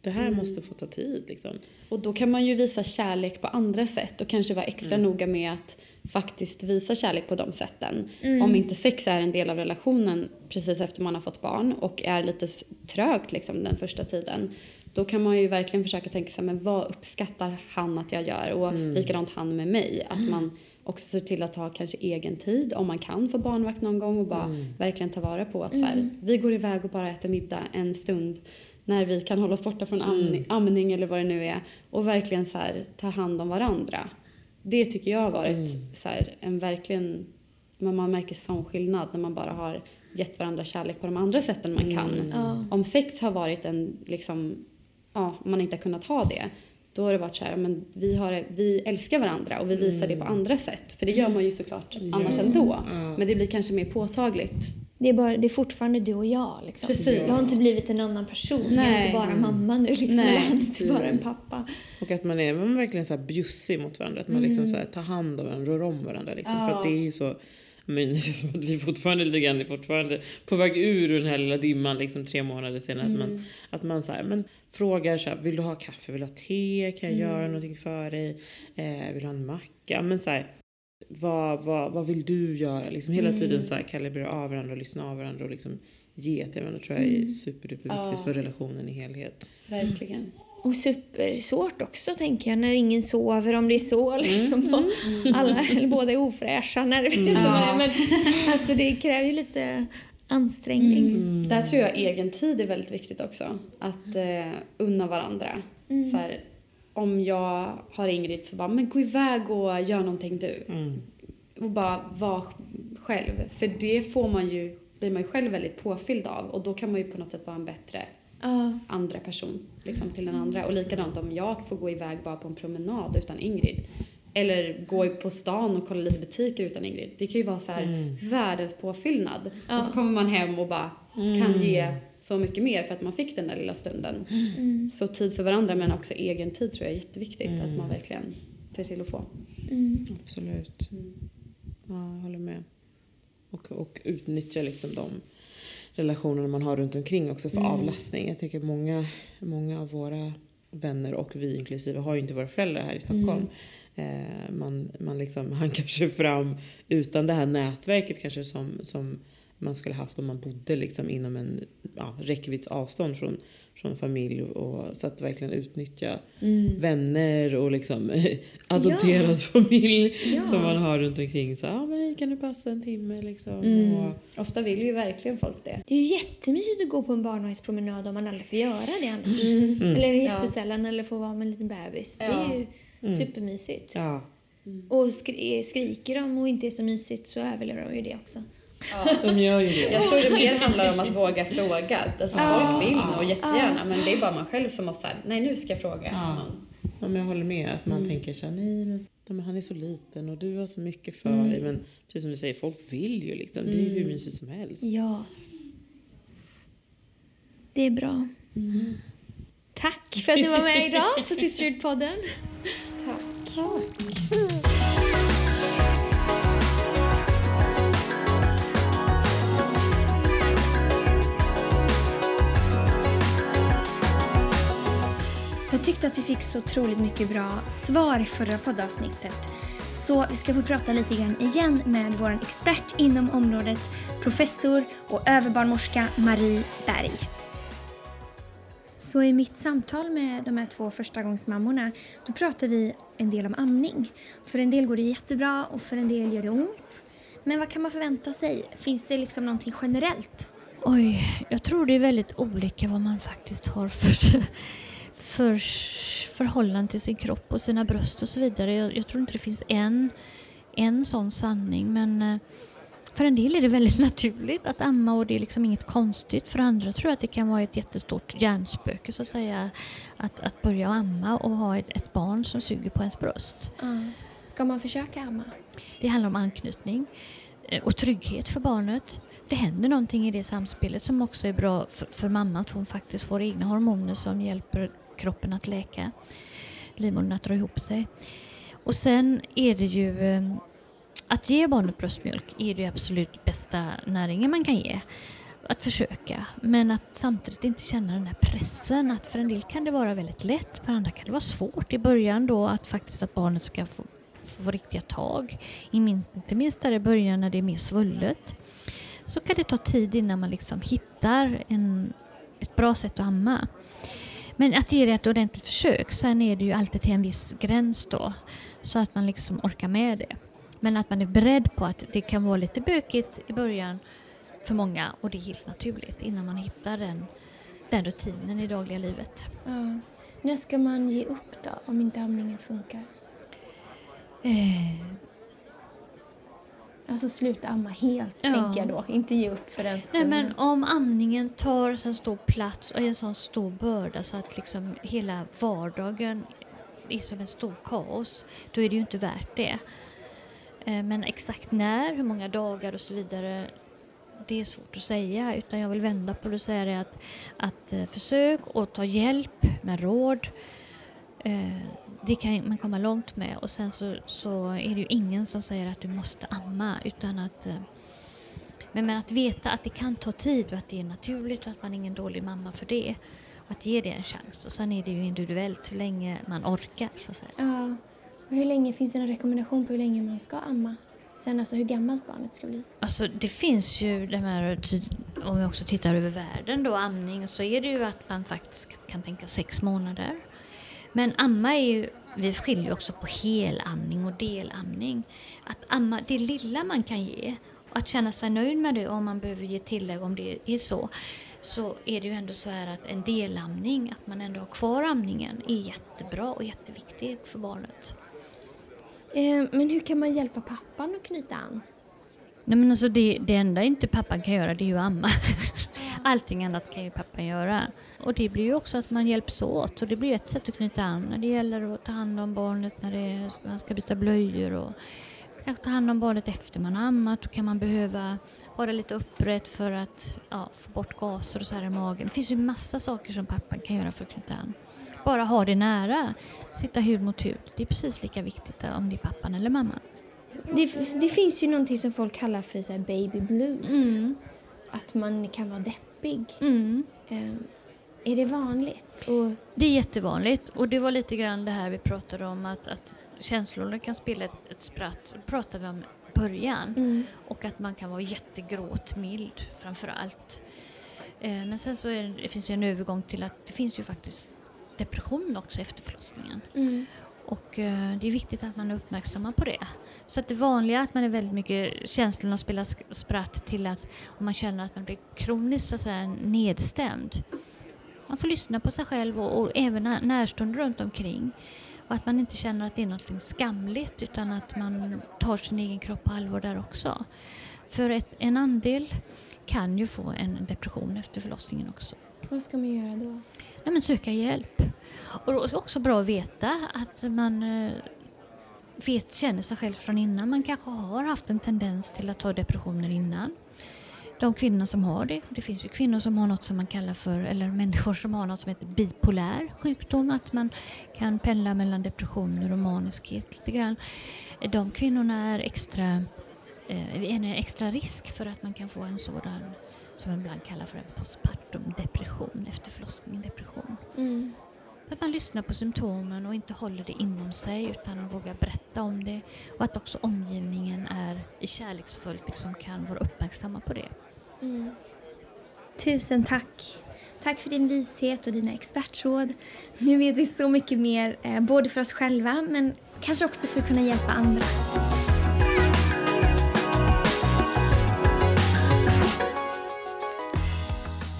det här måste få ta tid liksom. Och då kan man ju visa kärlek på andra sätt och kanske vara extra noga med att faktiskt visa kärlek på de sätten. Om inte sex är en del av relationen precis efter man har fått barn och är lite trögt liksom den första tiden. Då kan man ju verkligen försöka tänka sig, men vad uppskattar han att jag gör? Och likadant han med mig. Att man också ser till att ha kanske egen tid om man kan få barnvakt någon gång och bara verkligen ta vara på att så här, vi går iväg och bara äter middag en stund när vi kan hålla oss borta från amning, amning eller vad det nu är och verkligen så här, tar hand om varandra. Det tycker jag har varit så här, en verkligen, men man märker sån skillnad när man bara har gett varandra kärlek på de andra sätten man kan. Ja. Om sex har varit en, liksom, ja, om man inte har kunnat ha det, då har det varit så här, men vi, har, vi älskar varandra och vi visar det på andra sätt. För det gör man ju såklart annars ändå. Men det blir kanske mer påtagligt. Det är, bara, det är fortfarande du och jag. Liksom. Precis. Jag har inte blivit en annan person. Jag är Nej. inte bara mamma nu. Liksom. Nej, eller han är inte precis. bara en pappa. Och att man är man verkligen så här bjussig mot varandra. Att man liksom så här tar hand om varandra, rör om varandra. Liksom. För att det är ju så men det känns som att vi fortfarande lite grann är fortfarande på väg ur den här lilla dimman liksom tre månader senare. Att man, att man så här, men frågar så här, vill du ha kaffe, vill du ha te, kan jag göra någonting för dig, eh, vill du ha en macka? Men så här, vad, vad, vad vill du göra? Liksom hela tiden så här kalibrera av varandra och lyssna av varandra och liksom ge till varandra tror jag är superduper Ja. för relationen i helhet. Verkligen. Och supersvårt också tänker jag när ingen sover om det är så liksom. Och alla, eller båda är ofräscha när det vet jag inte vad det är. Men alltså det kräver ju lite ansträngning. Där tror jag egen tid är väldigt viktigt också. Att eh, unna varandra. Så här, om jag har Ingrid så bara, men gå iväg och gör någonting du. Mm. Och bara vara själv. För det får man ju, blir man ju själv väldigt påfylld av. Och då kan man ju på något sätt vara en bättre Ja. andra person liksom, till den andra. Och likadant om jag får gå iväg bara på en promenad utan Ingrid. Eller gå på stan och kolla lite butiker utan Ingrid. Det kan ju vara så här världens påfyllnad. Och så kommer man hem och bara kan ge så mycket mer för att man fick den där lilla stunden. Så tid för varandra men också egen tid tror jag är jätteviktigt att man verkligen ser till att få. Absolut. Ja, jag håller med. Och, och utnyttja liksom de relationerna man har runt omkring också för avlastning. Jag tycker många, många av våra vänner och vi inklusive har ju inte våra föräldrar här i Stockholm. Eh, man, man liksom hankar sig fram utan det här nätverket kanske som, som man skulle haft om man bodde liksom inom en ja, räckvidds avstånd från, från familj. Och, så att verkligen utnyttja vänner och liksom adopterad Ja. familj Ja. som man har runt omkring. Så, ah, men kan du passa en timme liksom? Och, Ofta vill ju verkligen folk det. Det är ju jättemysigt att gå på en barnvagnspromenad om man aldrig får göra det annars. Eller jättesällan eller får vara med en liten bebis. Det är ju supermysigt. ja, Och skri- skriker de och inte är så mysigt så överlever de ju det också. De gör ju det. Jag tror det mer handlar om att våga fråga. Alltså folk vill nog jättegärna men det är bara man själv som måste säga nej nu ska jag fråga. Ja. någon. Ja, men jag håller med. Att man tänker så här, nej men ja, han är så liten och du har så mycket för dig. Men precis som du säger, folk vill ju liksom. Det är ju hur mysigt som helst. Ja. Det är bra. Tack för att ni var med idag på Sisterhood-podden. Tyckte att vi fick så otroligt mycket bra svar i förra poddavsnittet. Så vi ska få prata lite grann igen med vår expert inom området, professor och överbarnmorska Marie Berg. Så i mitt samtal med de här två förstagångsmammorna då pratar vi en del om amning. För en del går det jättebra och för en del gör det ont. Men vad kan man förvänta sig? Finns det liksom någonting generellt? Oj, jag tror det är väldigt olika vad man faktiskt har för, för förhållande till sin kropp och sina bröst och så vidare. Jag, jag tror inte det finns en, en sån sanning men eh, för en del är det väldigt naturligt att amma och det är liksom inget konstigt. För andra tror jag att det kan vara ett jättestort hjärnspöke så att säga. Att, att börja amma och ha ett, barn som suger på ens bröst. Mm. Ska man försöka amma? Det handlar om anknytning eh, och trygghet för barnet. Det händer någonting i det samspelet som också är bra för, för mamma, att hon faktiskt får egna hormoner som hjälper kroppen att läka, livmodern att dra ihop sig. Och sen är det ju ehm, att ge barnet bröstmjölk är det absolut bästa näringen man kan ge. Att försöka, men att samtidigt inte känna den här pressen. Att för en del kan det vara väldigt lätt, för andra kan det vara svårt i början då att faktiskt att barnet ska få, få riktiga tag. Inte minst där i början när det är mer svullet. Så kan det ta tid innan man liksom hittar en, ett bra sätt att amma. Men att ge det ett ordentligt försök, sen är det ju alltid till en viss gräns då. Så att man liksom orkar med det. Men att man är beredd på att det kan vara lite bökigt i början för många och det är helt naturligt innan man hittar den, den rutinen i dagliga livet. Ja. När ska man ge upp då, om inte amningen funkar? Eh, Alltså sluta amma helt, Ja. tänker jag då. Inte ge upp för den nej stunden. men om amningen tar så stor plats och är en sån stor börda så att liksom hela vardagen är som en stor kaos, då är det ju inte värt det. Eh, Men exakt när, hur många dagar och så vidare, det är svårt att säga. Utan jag vill vända på det och säga det att, att eh, försök och ta hjälp med råd. Det kan man komma långt med och sen så, så är det ju ingen som säger att du måste amma utan att eh, men, men att veta att det kan ta tid och att det är naturligt och att man är ingen dålig mamma för det. Och att ge det en chans. Och sen är det ju individuellt hur länge man orkar så att säga. Ja. Och hur länge, finns det en rekommendation på hur länge man ska amma? Sen alltså hur gammalt barnet ska bli? Alltså det finns ju de här, om vi också tittar över världen då, amning, så är det ju att man faktiskt kan tänka sex månader. Men amma är ju, vi skiljer också på helamning och delamning. Att amma, det lilla man kan ge, och att känna sig nöjd med det om man behöver ge tillägg om det är så, så är det ju ändå så här att en delamning, att man ändå har kvar amningen, är jättebra och jätteviktig för barnet. Eh, men hur kan man hjälpa pappan att knyta an? Nej men alltså det, det enda inte pappan kan göra det är ju att amma. Allting annat kan ju pappan göra. Och det blir ju också att man hjälps åt och det blir ett sätt att knyta an när det gäller att ta hand om barnet när det är, man ska byta blöjor och kanske ta hand om barnet efter man har ammat. Då kan man behöva vara lite upprätt för att ja, få bort gaser och så här i magen. Det finns ju massa saker som pappan kan göra för att knyta an. Bara ha det nära, sitta hud mot hud. Det är precis lika viktigt om det är pappan eller mamman. Det, det finns ju någonting som folk kallar för så baby blues. Mm. Att man kan vara deppig. Mm. Eh, är det vanligt? Och, Det är jättevanligt och det var lite grann det här vi pratade om att, att känslorna kan spela ett, ett spratt. Det pratade vi om i början. mm. Och att man kan vara jättegråtmild framför allt. Eh, men sen så det, det finns ju en övergång till att det finns ju faktiskt depression också efter förlossningen. Mm. Och eh, det är viktigt att man är uppmärksamma på det. Så att det vanliga är att man är väldigt mycket, känslorna spelar spratt till att om man känner att man blir kroniskt så att säga, nedstämd. Man får lyssna på sig själv och, och även när- närstående runt omkring. Och att man inte känner att det är något skamligt utan att man tar sin egen kropp på allvar där också. För ett, en andel kan ju få en depression efter förlossningen också. Vad ska man göra då? Nej, men söka hjälp. Och det är också bra att veta att man eh, vet, känner sig själv från innan. Man kanske har haft en tendens till att ha depressioner innan. De kvinnor som har det. Det finns ju kvinnor som har något som man kallar för, eller människor som har något som heter bipolär sjukdom. Att man kan pendla mellan depressioner och maniskhet lite grann. De kvinnorna är extra, eh, en extra risk för att man kan få en sådan som man ibland kallar för en postpartum depression, efter förlossningen depression. Mm. Att man lyssnar på symptomen och inte håller det inom sig utan vågar berätta om det. Och att också omgivningen är kärleksfullt liksom kan vara uppmärksamma på det. Mm. Tusen tack. Tack för din vishet och dina expertråd. Nu vet vi så mycket mer, eh, både för oss själva men kanske också för att kunna hjälpa andra.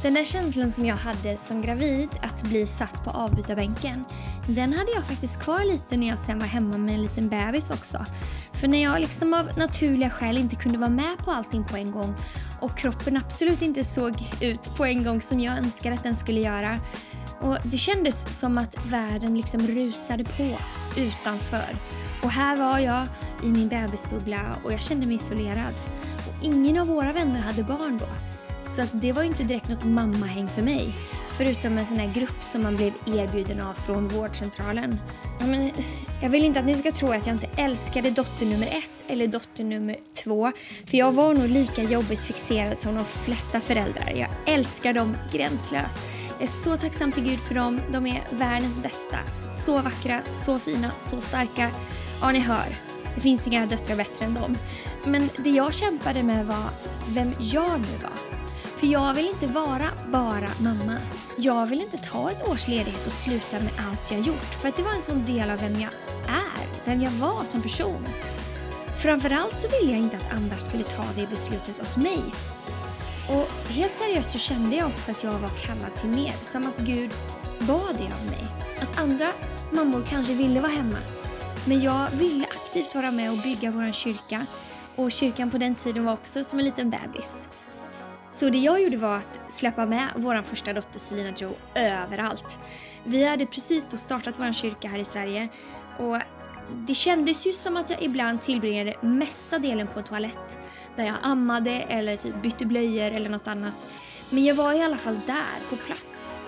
Den där känslan som jag hade som gravid, att bli satt på avbytarbänken, den hade jag faktiskt kvar lite när jag sen var hemma med en liten bebis också. För när jag liksom av naturliga skäl inte kunde vara med på allting på en gång och kroppen absolut inte såg ut på en gång som jag önskade att den skulle göra. Och Det kändes som att världen liksom rusade på utanför. Och här var jag i min bebisbubbla och jag kände mig isolerad. Och ingen av våra vänner hade barn då. Så att det var inte direkt något mammahäng för mig. Förutom en sån här grupp som man blev erbjuden av från vårdcentralen. Ja, men, jag vill inte att ni ska tro att jag inte älskade dotter nummer ett eller dotter nummer två. För jag var nog lika jobbigt fixerad som de flesta föräldrar. Jag älskar dem gränslöst. Jag är så tacksam till Gud för dem. De är världens bästa. Så vackra, så fina, så starka. Ja, ni hör. Det finns inga döttrar bättre än dem. Men det jag kämpade med var vem jag nu var. För jag vill inte vara bara mamma. Jag vill inte ta ett års ledighet och sluta med allt jag gjort. För att det var en sån del av vem jag är, vem jag var som person. Framförallt så ville jag inte att andra skulle ta det beslutet åt mig. Och helt seriöst så kände jag också att jag var kallad till mer. Som att Gud bad det av mig. Att andra mammor kanske ville vara hemma. Men jag ville aktivt vara med och bygga vår kyrka. Och kyrkan på den tiden var också som en liten bebis. Så det jag gjorde var att släppa med vår första dotter Selina Joe överallt. Vi hade precis då startat vår kyrka här i Sverige och det kändes ju som att jag ibland tillbringade mesta delen på en toalett. Där jag ammade eller typ bytte blöjor eller något annat. Men jag var i alla fall där, på plats.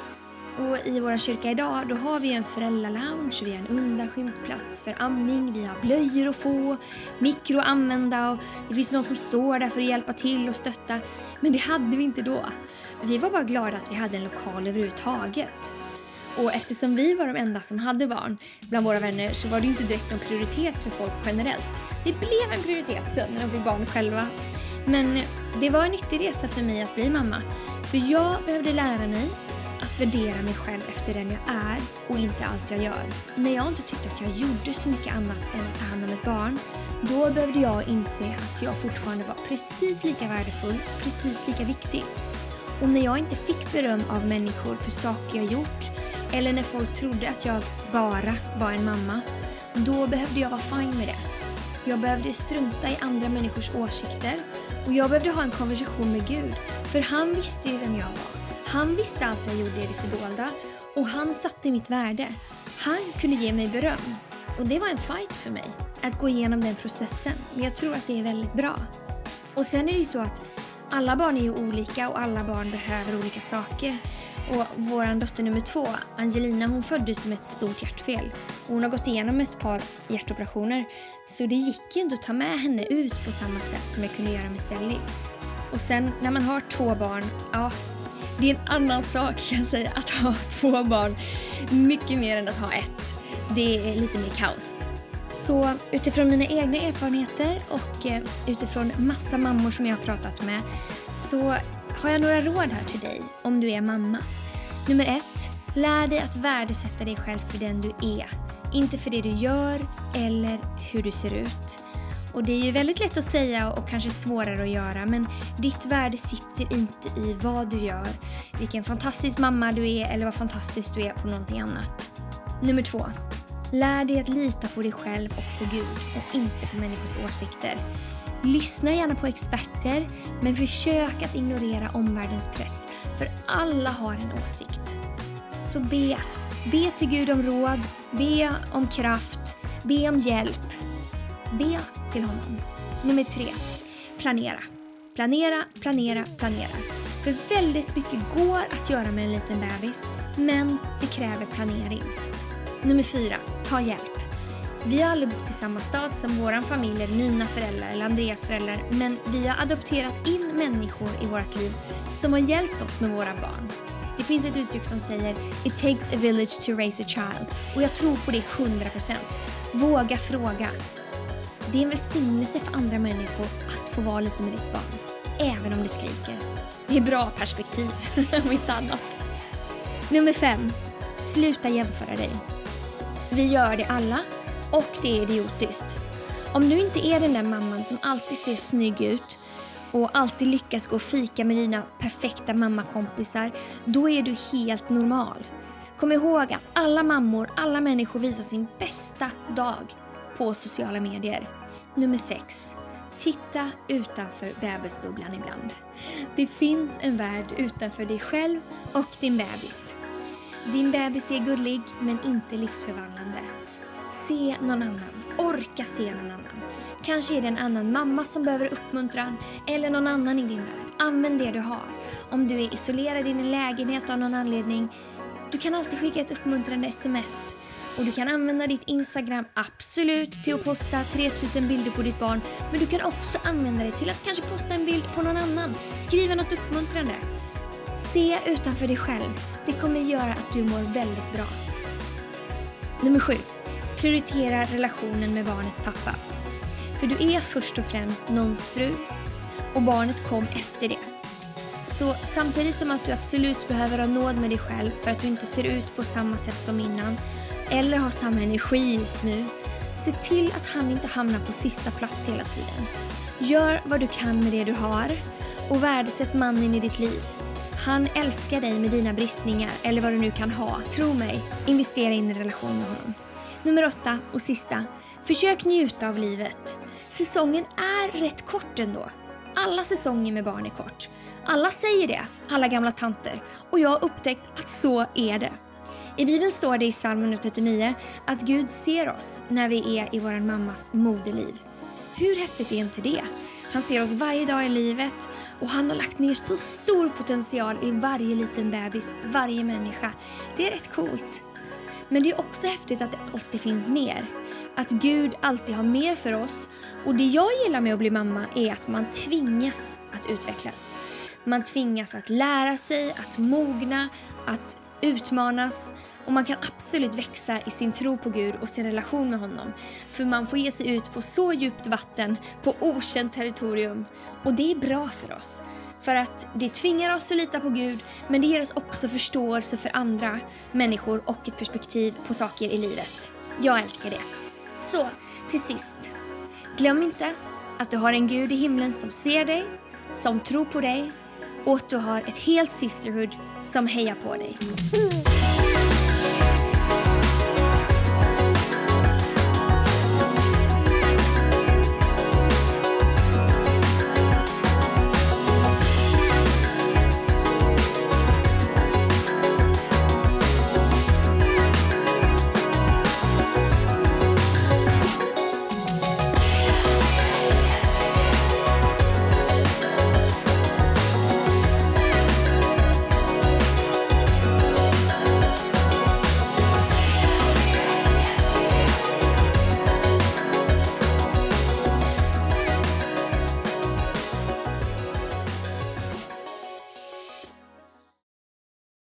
Och i vår kyrka idag då har vi en föräldralounge, vi har en undanskymd plats för amning, vi har blöjor att få, mikro att använda och det finns någon som står där för att hjälpa till och stötta. Men det hade vi inte då. Vi var bara glada att vi hade en lokal överhuvudtaget. Och eftersom vi var de enda som hade barn bland våra vänner så var det inte direkt någon prioritet för folk generellt. Det blev en prioritet sen när de fick barn själva. Men det var en nyttig resa för mig att bli mamma. För jag behövde lära mig att värdera mig själv efter den jag är och inte allt jag gör. När jag inte tyckte att jag gjorde så mycket annat än att ta hand om ett barn, då behövde jag inse att jag fortfarande var precis lika värdefull, precis lika viktig. Och när jag inte fick beröm av människor för saker jag gjort, eller när folk trodde att jag bara var en mamma, då behövde jag vara fine med det. Jag behövde strunta i andra människors åsikter och jag behövde ha en konversation med Gud, för han visste ju vem jag var. Han visste allt jag gjorde i det fördolda och han satte mitt värde. Han kunde ge mig beröm. Och det var en fight för mig, att gå igenom den processen. Men jag tror att det är väldigt bra. Och sen är det ju så att alla barn är ju olika och alla barn behöver olika saker. Och vår dotter nummer två, Angelina, hon föddes med ett stort hjärtfel. Och hon har gått igenom ett par hjärtoperationer. Så det gick ju inte att ta med henne ut på samma sätt som jag kunde göra med Sally. Och sen när man har två barn, ja, det är en annan sak kan jag säga att ha två barn. Mycket mer än att ha ett. Det är lite mer kaos. Så utifrån mina egna erfarenheter och eh, utifrån massa mammor som jag har pratat med så har jag några råd här till dig om du är mamma. Nummer ett, lär dig att värdesätta dig själv för den du är. Inte för det du gör eller hur du ser ut. Och det är ju väldigt lätt att säga och kanske svårare att göra men ditt värde sitter inte i vad du gör, vilken fantastisk mamma du är eller vad fantastisk du är på någonting annat. Nummer två. Lär dig att lita på dig själv och på Gud och inte på människors åsikter. Lyssna gärna på experter men försök att ignorera omvärldens press för alla har en åsikt. Så be. Be till Gud om råd, be om kraft, be om hjälp. Be till honom. Nummer tre. Planera. Planera, planera, planera. För väldigt mycket går att göra med en liten bebis, men det kräver planering. Nummer fyra. Ta hjälp. Vi har aldrig bott i samma stad som vår familj, mina föräldrar eller Andreas föräldrar, men vi har adopterat in människor i vårt liv som har hjälpt oss med våra barn. Det finns ett uttryck som säger “It takes a village to raise a child” och jag tror på det 100%. Våga fråga. Det är en välsignelse för andra människor att få vara lite med ditt barn, även om det skriker. Det är bra perspektiv, om inte annat. Nummer fem. Sluta jämföra dig. Vi gör det alla och det är idiotiskt. Om du inte är den där mamman som alltid ser snygg ut och alltid lyckas gå och fika med dina perfekta mammakompisar, då är du helt normal. Kom ihåg att alla mammor, alla människor visar sin bästa dag på sociala medier. Nummer 6. Titta utanför bebisbubblan ibland. Det finns en värld utanför dig själv och din bebis. Din bebis är gullig men inte livsförvandlande. Se någon annan. Orka se någon annan. Kanske är det en annan mamma som behöver uppmuntran eller någon annan i din värld. Använd det du har. Om du är isolerad i din lägenhet av någon anledning, du kan alltid skicka ett uppmuntrande sms. Och du kan använda ditt Instagram absolut till att posta 3000 bilder på ditt barn. Men du kan också använda det till att kanske posta en bild på någon annan. Skriva något uppmuntrande. Se utanför dig själv. Det kommer göra att du mår väldigt bra. Nummer sju. Prioritera relationen med barnets pappa. För du är först och främst någons fru och barnet kom efter det. Så samtidigt som att du absolut behöver ha nåd med dig själv för att du inte ser ut på samma sätt som innan eller har samma energi just nu, se till att han inte hamnar på sista plats hela tiden. Gör vad du kan med det du har och värdesätt mannen i ditt liv. Han älskar dig med dina bristningar eller vad du nu kan ha. Tro mig, investera in i relation med honom. Nummer åtta och sista. Försök njuta av livet. Säsongen är rätt kort ändå. Alla säsonger med barn är kort. Alla säger det, alla gamla tanter. Och jag har upptäckt att så är det. I Bibeln står det i psalm 139 att Gud ser oss när vi är i vår mammas moderliv. Hur häftigt är inte det? Han ser oss varje dag i livet och han har lagt ner så stor potential i varje liten bebis, varje människa. Det är rätt coolt. Men det är också häftigt att det alltid finns mer. Att Gud alltid har mer för oss. Och det jag gillar med att bli mamma är att man tvingas att utvecklas. Man tvingas att lära sig, att mogna, att utmanas och man kan absolut växa i sin tro på Gud och sin relation med honom. För man får ge sig ut på så djupt vatten, på okänt territorium. Och det är bra för oss. För att det tvingar oss att lita på Gud, men det ger oss också förståelse för andra människor och ett perspektiv på saker i livet. Jag älskar det. Så, till sist. Glöm inte att du har en Gud i himlen som ser dig, som tror på dig och att du har ett helt sisterhood som hejar på dig.